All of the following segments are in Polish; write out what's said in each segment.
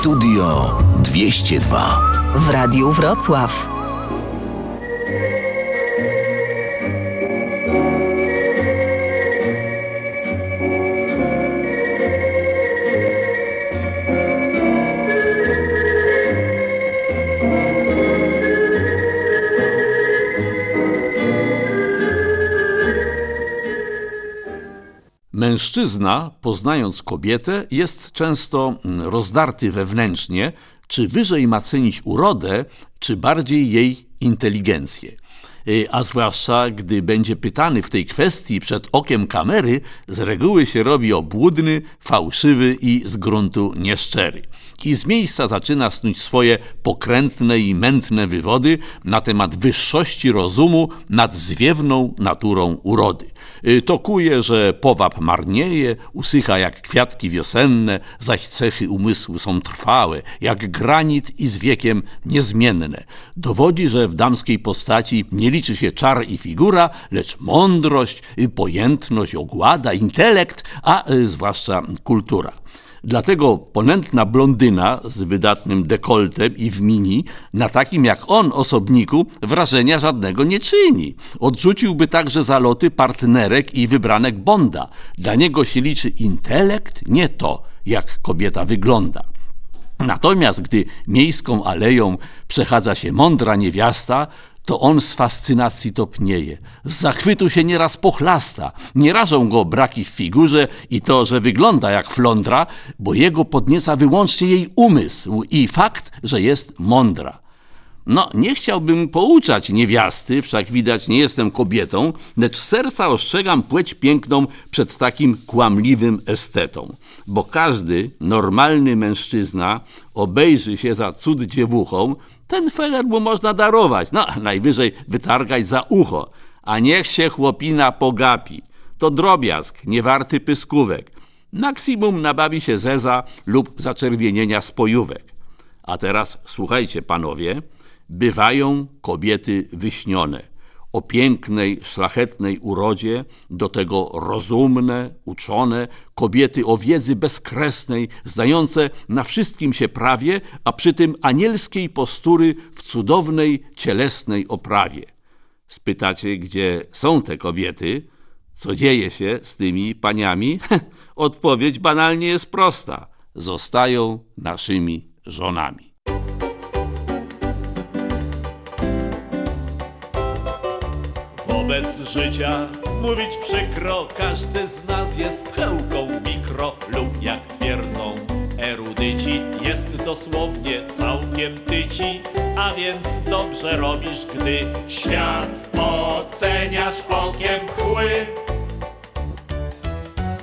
Studio 202 w Radiu Wrocław. Mężczyzna, poznając kobietę, jest często rozdarty wewnętrznie, czy wyżej ma cenić urodę, czy bardziej jej inteligencję. Y, a zwłaszcza gdy będzie pytany w tej kwestii przed okiem kamery, z reguły się robi obłudny, fałszywy i z gruntu nieszczery. I z miejsca zaczyna snuć swoje pokrętne i mętne wywody na temat wyższości rozumu nad zwiewną naturą urody. Y, tokuje, że powab marnieje, usycha jak kwiatki wiosenne, zaś cechy umysłu są trwałe, jak granit i z wiekiem niezmienne. Dowodzi, że w damskiej postaci nie liczy się czar i figura, lecz mądrość, pojętność, ogłada, intelekt, a y, zwłaszcza kultura. Dlatego ponętna blondyna z wydatnym dekoltem i w mini na takim jak on osobniku wrażenia żadnego nie czyni. Odrzuciłby także zaloty partnerek i wybranek Bonda. Dla niego się liczy intelekt, nie to, jak kobieta wygląda. Natomiast gdy miejską aleją przechadza się mądra niewiasta, to on z fascynacji topnieje. Z zachwytu się nieraz pochlasta. Nie rażą go braki w figurze i to, że wygląda jak flądra, bo jego podnieca wyłącznie jej umysł i fakt, że jest mądra. No, nie chciałbym pouczać niewiasty, wszak widać nie jestem kobietą, lecz serca ostrzegam płeć piękną przed takim kłamliwym estetą. Bo każdy normalny mężczyzna obejrzy się za cud dziewuchą, ten feler mu można darować, no najwyżej wytargać za ucho, a niech się chłopina pogapi. To drobiazg, niewarty pyskówek. Maksimum nabawi się zeza lub zaczerwienienia spojówek. A teraz słuchajcie, panowie, bywają kobiety wyśnione o pięknej, szlachetnej urodzie, do tego rozumne, uczone, kobiety o wiedzy bezkresnej, zdające na wszystkim się prawie, a przy tym anielskiej postury w cudownej, cielesnej oprawie. Spytacie, gdzie są te kobiety? Co dzieje się z tymi paniami? Odpowiedź banalnie jest prosta. Zostają naszymi żonami. Wobec życia. Mówić przykro Każdy z nas jest pchełką mikro lub jak twierdzą. Erudyci Jest dosłownie całkiem tyci, a więc dobrze robisz, gdy Świat oceniasz okiem chły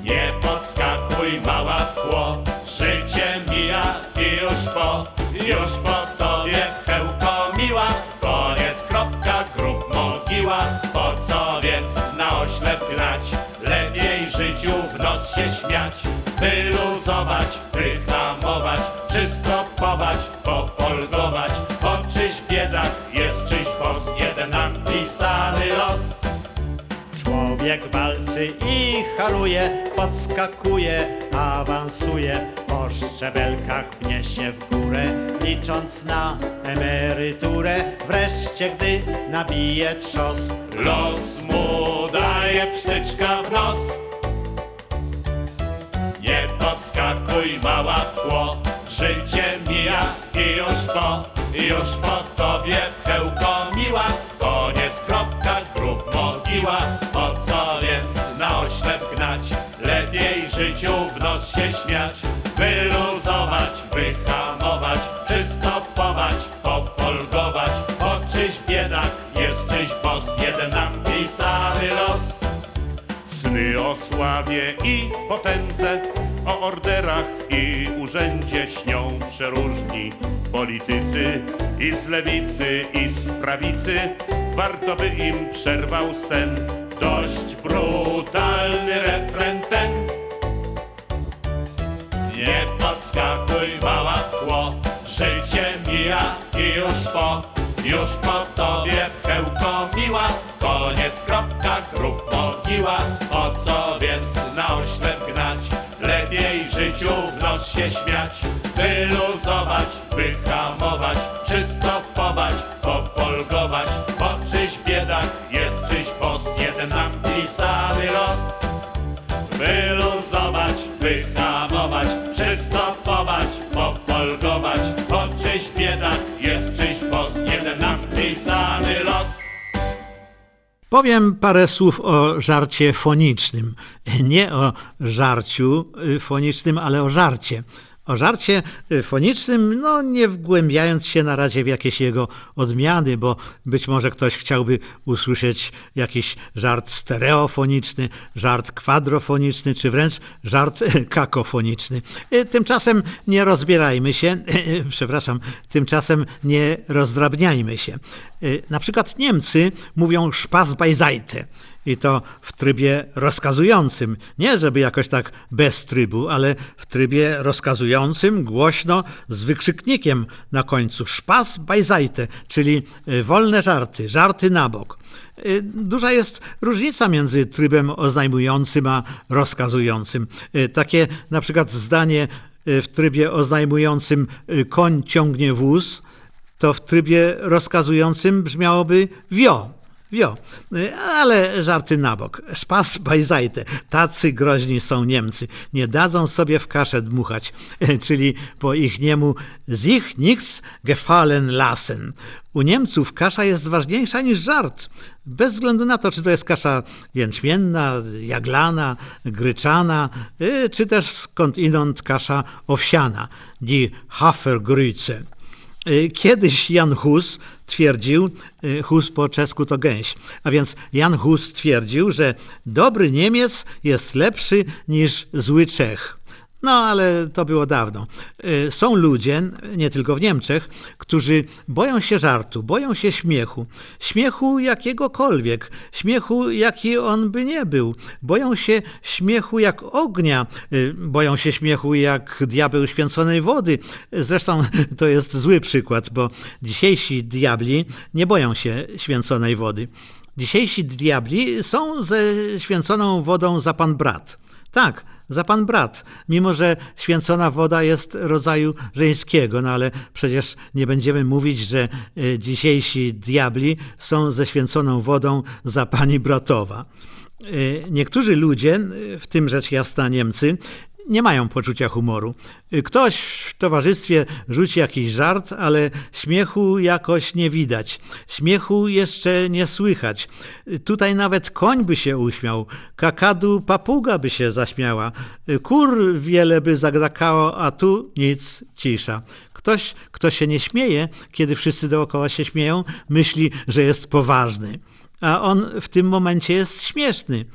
Nie podskakuj mała w Życie mija i już po, już po nos się śmiać, wyluzować, wyhamować, przystopować, pofolgować, bo czyś biedak jest czyś post, jeden napisany los. Człowiek walczy i haruje, podskakuje, awansuje, po szczebelkach pnie się w górę, licząc na emeryturę. Wreszcie, gdy nabije trzos, los mu daje psztyczka w nos. Podskakuj mała tło, życie mija i już po, już po tobie pchełko miła. Koniec, kropka, grób mogiła, po co więc na oślep gnać? Lepiej życiu w nos się śmiać, wyluzować, wyhamować, przystopować, pofolgować, bo czyś biedak jest czyś boss, jeden napisany los. Sny o sławie i potędze, o orderach i urzędzie śnią przeróżni politycy i z lewicy i z prawicy. Warto by im przerwał sen, dość brutalny refren ten. Nie podskakuj mała tło, życie mija i już po, już po tobie pchełko miła. Koniec, kropka, grób mogiła, po co więc na oślep życiu w nos się śmiać, wyluzować, wyhamować, przystopować, pofolgować, bo czyś biedak jest czyś pos, jeden nam pisany los. Wyluzować, wyhamować, przystopować, pofolgować, bo czyś biedak jest czyś pos, jeden nam pisany los. Powiem parę słów o żarcie fonicznym. Nie o żarciu y, fonicznym, ale o żarcie. O żarcie y, fonicznym, no nie wgłębiając się na razie w jakieś jego odmiany, bo być może ktoś chciałby usłyszeć jakiś żart stereofoniczny, żart kwadrofoniczny, czy wręcz żart kakofoniczny. Y, Tymczasem nie rozbierajmy się, przepraszam, tymczasem nie rozdrabniajmy się. Y, Na przykład Niemcy mówią Spaßbeiseitte. I to w trybie rozkazującym. Nie, żeby jakoś tak bez trybu, ale w trybie rozkazującym, głośno, z wykrzyknikiem na końcu. Spaß beiseite, czyli y, wolne żarty, żarty na bok. Y, Duża jest różnica między trybem oznajmującym a rozkazującym. Y, Takie na przykład zdanie w trybie oznajmującym koń ciągnie wóz, to w trybie rozkazującym brzmiałoby wio. Wio, ale żarty na bok. Spaß beiseite. Tacy groźni są Niemcy. Nie dadzą sobie w kaszę dmuchać, czyli po ich niemu sich nichts gefallen lassen. U Niemców kasza jest ważniejsza niż żart. Bez względu na to, czy to jest kasza jęczmienna, jaglana, gryczana, y, czy też skądinąd kasza owsiana, die Hafergrütze. Y, Kiedyś Jan Hus twierdził, y, Hus po czesku to gęś, a więc Jan Hus twierdził, że dobry Niemiec jest lepszy niż zły Czech. No, ale to było dawno. Y, Są ludzie, nie tylko w Niemczech, którzy boją się żartu, boją się śmiechu. Śmiechu jakiegokolwiek, śmiechu jaki on by nie był. Boją się śmiechu jak ognia, y, boją się śmiechu jak diabeł święconej wody. Zresztą to jest zły przykład, bo dzisiejsi diabli nie boją się święconej wody. Dzisiejsi diabli są ze święconą wodą za pan brat. Tak, za pan brat, mimo że święcona woda jest rodzaju żeńskiego, no ale przecież nie będziemy mówić, że y, dzisiejsi diabli są ze święconą wodą za pani bratowa. Y, Niektórzy ludzie, y, w tym rzecz jasna Niemcy, nie mają poczucia humoru. Ktoś w towarzystwie rzuci jakiś żart, ale śmiechu jakoś nie widać. Śmiechu jeszcze nie słychać. Tutaj nawet koń by się uśmiał, kakadu papuga by się zaśmiała, kur wiele by zagdakało, a tu nic, cisza. Ktoś, kto się nie śmieje, kiedy wszyscy dookoła się śmieją, myśli, że jest poważny. A on w tym momencie jest śmieszny.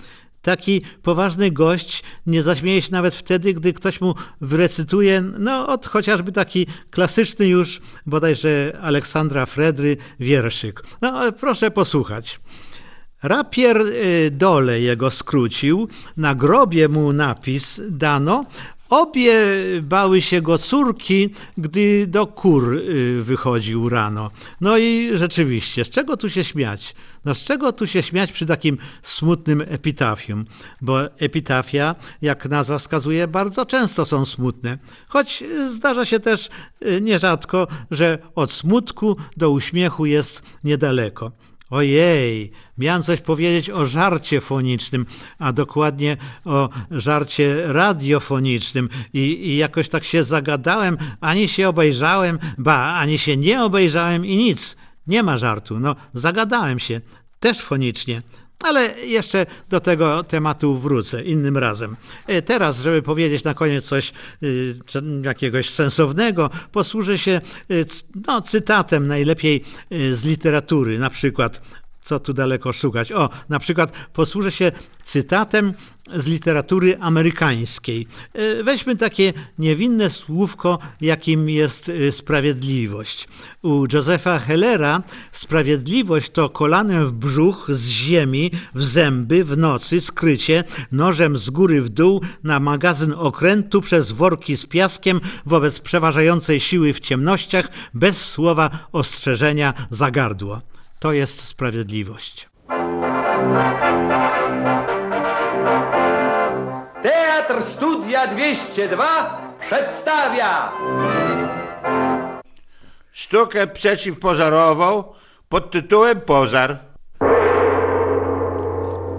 Taki poważny gość nie zaśmieje się nawet wtedy, gdy ktoś mu wyrecytuje, no od chociażby taki klasyczny już, bodajże Aleksandra Fredry, wierszyk. No proszę posłuchać. Rapier y, dole jego skrócił, na grobie mu napis dano, Obie bały się go córki, gdy do kur y, wychodził rano. No i rzeczywiście, z czego tu się śmiać? No z czego tu się śmiać przy takim smutnym epitafium? Bo epitafia, jak nazwa wskazuje, bardzo często są smutne. Choć zdarza się też y, nierzadko, że od smutku do uśmiechu jest niedaleko. Ojej, miałem coś powiedzieć o żarcie fonicznym, a dokładnie o żarcie radiofonicznym i, i jakoś tak się zagadałem, ani się obejrzałem, ba, ani się nie obejrzałem i nic. Nie ma żartu, no zagadałem się, też fonicznie. Ale jeszcze do tego tematu wrócę innym razem. E, Teraz, żeby powiedzieć na koniec coś czy jakiegoś sensownego, posłużę się c- no, cytatem najlepiej z literatury, na przykład co tu daleko szukać. O, na przykład posłużę się cytatem z literatury amerykańskiej. E, Weźmy takie niewinne słówko, jakim jest e, sprawiedliwość. U Josepha Hellera sprawiedliwość to kolanem w brzuch, z ziemi, w zęby, w nocy, skrycie, nożem z góry w dół, na magazyn okrętu, przez worki z piaskiem, wobec przeważającej siły w ciemnościach, bez słowa ostrzeżenia za gardło. To jest sprawiedliwość. Teatr Studia 202 przedstawia Sztukę przeciwpożarową pod tytułem Pożar.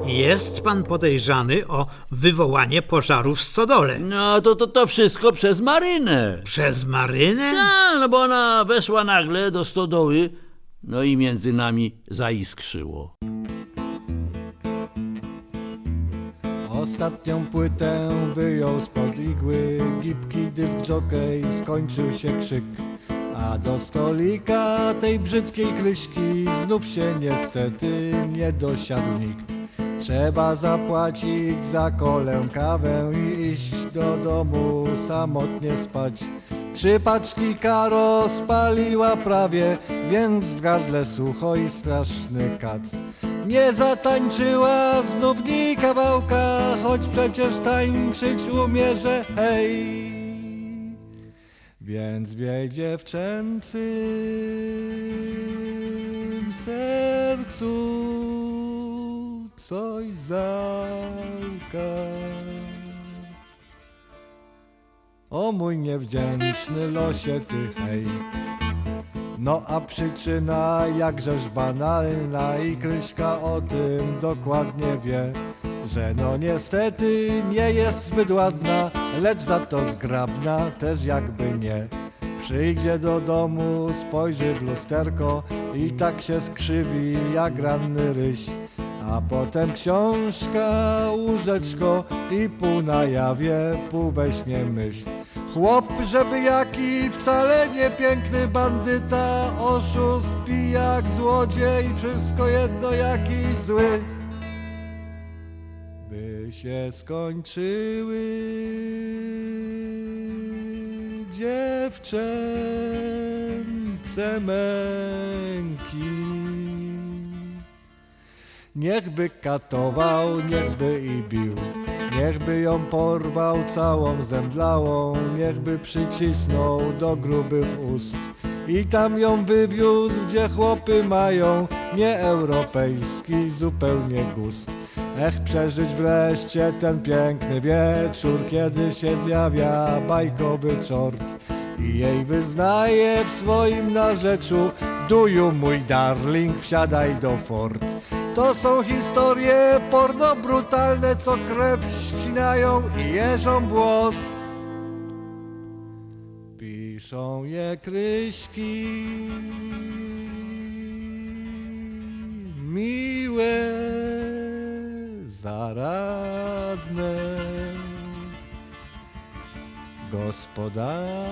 Jest pan podejrzany o wywołanie pożaru w stodole. No to, to, to wszystko przez Marynę. Przez Marynę? A, no bo ona weszła nagle do stodoły, no i między nami zaiskrzyło. Ostatnią płytę wyjął spod igły Gipki dysk jockey, skończył się krzyk. A do stolika tej brzydkiej kryśki Znów się niestety nie dosiadł nikt. Trzeba zapłacić za kolę kawę I iść do domu samotnie spać Trzy paczki karo spaliła prawie Więc w gardle sucho i straszny kac nie zatańczyła znów ni kawałka, choć przecież tańczyć umie, że hej. Więc w jej dziewczęcym sercu coś załka. O mój niewdzięczny losie ty hej. No a przyczyna jakżeż banalna i Kryśka o tym dokładnie wie, że no niestety nie jest zbyt ładna, lecz za to zgrabna też jakby nie. Przyjdzie do domu, spojrzy w lusterko i tak się skrzywi jak ranny ryś. A potem książka, łóżeczko i pół na jawie, pół we śnie myśl. Chłop, żeby jaki wcale nie piękny bandyta, oszust, pijak, złodziej, wszystko jedno jakiś zły. By się skończyły dziewczęce męki. Niechby katował, niechby i bił, niechby ją porwał całą zemdlałą, niechby przycisnął do grubych ust. I tam ją wywiózł, gdzie chłopy mają nieeuropejski zupełnie gust. Ech, przeżyć wreszcie ten piękny wieczór, kiedy się zjawia bajkowy czort. I jej wyznaje w swoim narzeczu Duju mój darling, wsiadaj do fort To są historie porno brutalne, co krew ścinają i jeżą włos Piszą je kryśki Miłe, zaradne gospodarne,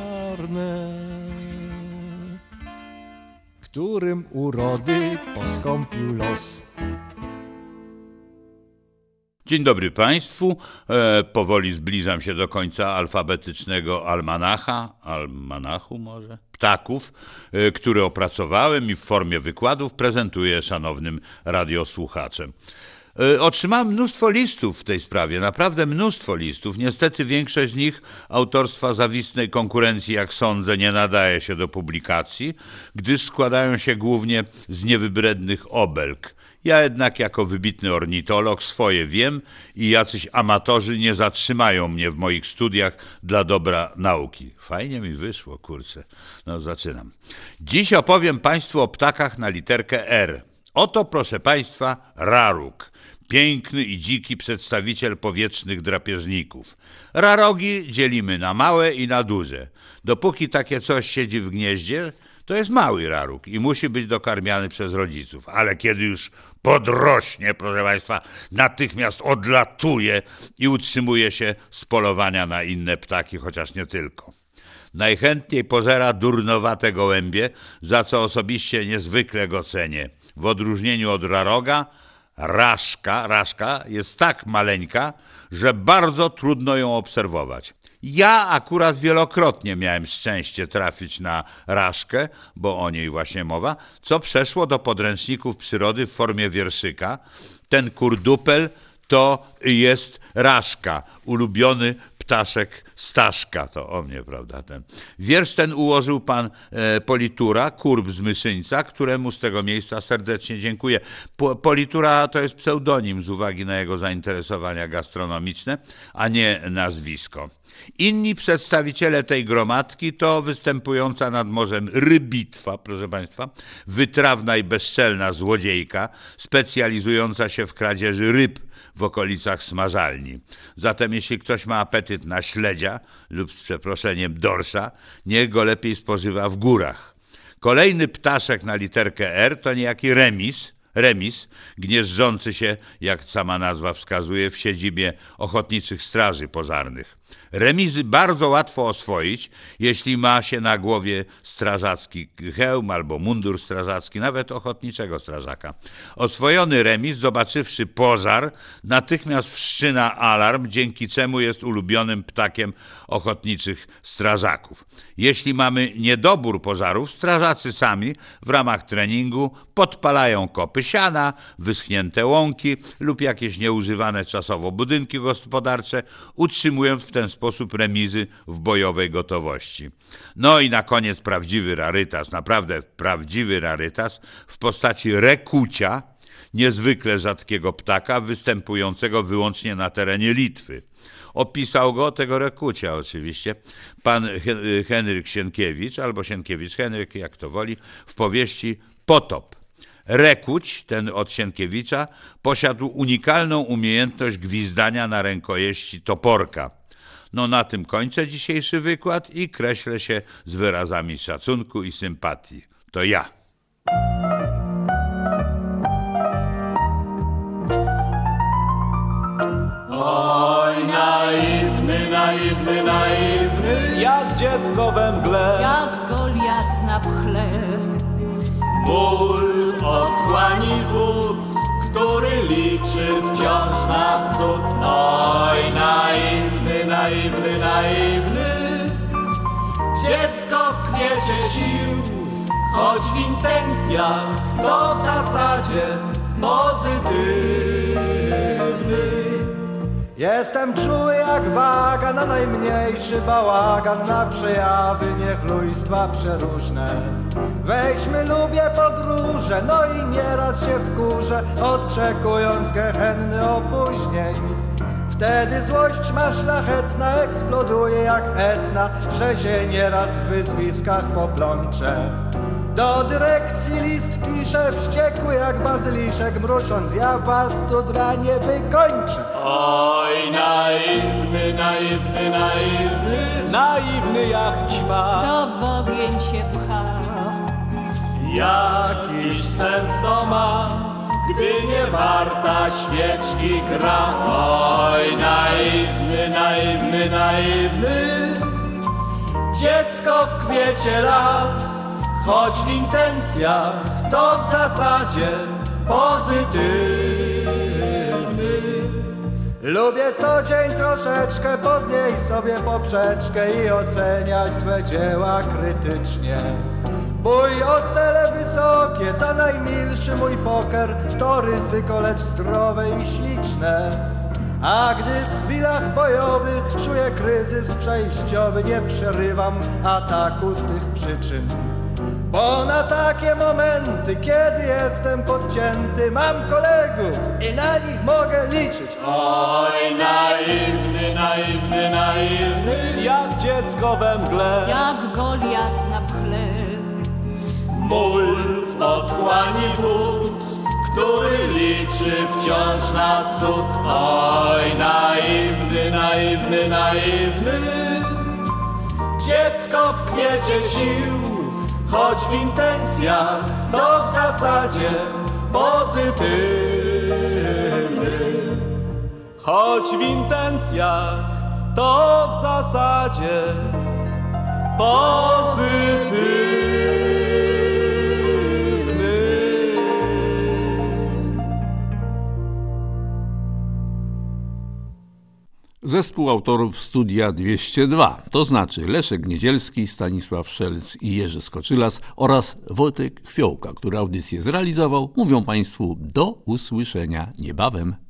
którym urody poskąpił los. Dzień dobry Państwu. E, powoli zbliżam się do końca alfabetycznego almanacha, almanachu może, ptaków, e, który opracowałem i w formie wykładów prezentuję szanownym radiosłuchaczem. E, Otrzymałem mnóstwo listów w tej sprawie, naprawdę mnóstwo listów. Niestety większość z nich autorstwa zawistnej konkurencji, jak sądzę, nie nadaje się do publikacji, gdyż składają się głównie z niewybrednych obelg. Ja jednak jako wybitny ornitolog swoje wiem i jacyś amatorzy nie zatrzymają mnie w moich studiach dla dobra nauki. Fajnie mi wyszło, kurczę. No zaczynam. Dziś opowiem Państwu o ptakach na literkę R. Oto, proszę Państwa, raruk. Piękny i dziki przedstawiciel powietrznych drapieżników. Rarogi dzielimy na małe i na duże. Dopóki takie coś siedzi w gnieździe, to jest mały raruk i musi być dokarmiany przez rodziców. Ale kiedy już podrośnie, proszę Państwa, natychmiast odlatuje i utrzymuje się z polowania na inne ptaki, chociaż nie tylko. Najchętniej pozera durnowate gołębie, za co osobiście niezwykle go cenię. W odróżnieniu od raroga, raszka, raszka jest tak maleńka, że bardzo trudno ją obserwować. Ja akurat wielokrotnie miałem szczęście trafić na raszkę, bo o niej właśnie mowa, co przeszło do podręczników przyrody w formie wierszyka. Ten kurdupel to jest raszka, ulubiony ptaszek Staszka, to o mnie, prawda, ten. Wiersz ten ułożył pan e, Politura, kurb z Myszyńca, któremu z tego miejsca serdecznie dziękuję. Po, Politura to jest pseudonim z uwagi na jego zainteresowania gastronomiczne, a nie nazwisko. Inni przedstawiciele tej gromadki to występująca nad morzem rybitwa, proszę państwa, wytrawna i bezczelna złodziejka, specjalizująca się w kradzieży ryb w okolicach smażalni. Zatem jeśli ktoś ma apetyt na śledzia lub z przeproszeniem dorsza, niech go lepiej spożywa w górach. Kolejny ptaszek na literkę R to niejaki remis, remis, gnieżdżący się, jak sama nazwa wskazuje, w siedzibie ochotniczych straży pożarnych. Remizy bardzo łatwo oswoić, jeśli ma się na głowie strażacki hełm albo mundur strażacki, nawet ochotniczego strażaka. Oswojony remis, zobaczywszy pożar, natychmiast wszczyna alarm, dzięki czemu jest ulubionym ptakiem ochotniczych strażaków. Jeśli mamy niedobór pożarów, strażacy sami w ramach treningu podpalają kopy siana, wyschnięte łąki lub jakieś nieużywane czasowo budynki gospodarcze, utrzymując w ten sposób remizy w bojowej gotowości. No i na koniec prawdziwy rarytas, naprawdę prawdziwy rarytas w postaci rekucia, niezwykle rzadkiego ptaka występującego wyłącznie na terenie Litwy. Opisał go, tego rekucia oczywiście, pan Henryk Sienkiewicz, albo Sienkiewicz Henryk, jak to woli, w powieści Potop. Rekuć, ten od Sienkiewicza, posiadł unikalną umiejętność gwizdania na rękojeści toporka. No na tym kończę dzisiejszy wykład i kreślę się z wyrazami szacunku i sympatii. To ja. Oj, naiwny, naiwny, naiwny, jak dziecko we mgle. Jak Goliat na pchle. Ból otchłani wód, który liczy wciąż na cud. Oj, naiwny, naiwny, dziecko w kwiecie sił, choć w intencjach to w zasadzie pozytywny. Jestem czuły jak waga na najmniejszy bałagan, na przejawy niechlujstwa przeróżne. Weźmy, lubię podróże, no i nieraz się wkurzę, oczekując gehenny opóźnień. Wtedy złość ma szlachetna, eksploduje jak etna, że się nieraz w wyzwiskach poplączę. Do dyrekcji list piszę, wściekły jak bazyliszek, mrucząc, ja was tu dla nie wykończę. Oj, naiwny, naiwny, naiwny, naiwny jak ćma. Co w ogień się pcha. Jakiś sens to ma, gdy nie warta świeczki gra. Oj, naiwny, naiwny, naiwny, dziecko w kwiecie lat, choć w intencjach to w zasadzie pozytywny. Lubię co dzień troszeczkę podnieść sobie poprzeczkę i oceniać swe dzieła krytycznie. Mój ocele wysokie, to najmilszy mój poker, to ryzyko, lecz zdrowe i śliczne. A gdy w chwilach bojowych czuję kryzys przejściowy, nie przerywam ataku z tych przyczyn. Bo na takie momenty, kiedy jestem podcięty, mam kolegów i na nich mogę liczyć. Oj, naiwny, naiwny, naiwny, jak dziecko we mgle. Jak Goliat wód, który liczy wciąż na cud. Oj, naiwny, naiwny, naiwny, dziecko w kwiecie sił, choć w intencjach to w zasadzie pozytywny. Choć w intencjach to w zasadzie pozytywny. Zespół autorów Studia 202, to znaczy Leszek Niedzielski, Stanisław Szelc i Jerzy Skoczylas oraz Wojtek Chwiołka, który audycję zrealizował, mówią Państwu do usłyszenia niebawem.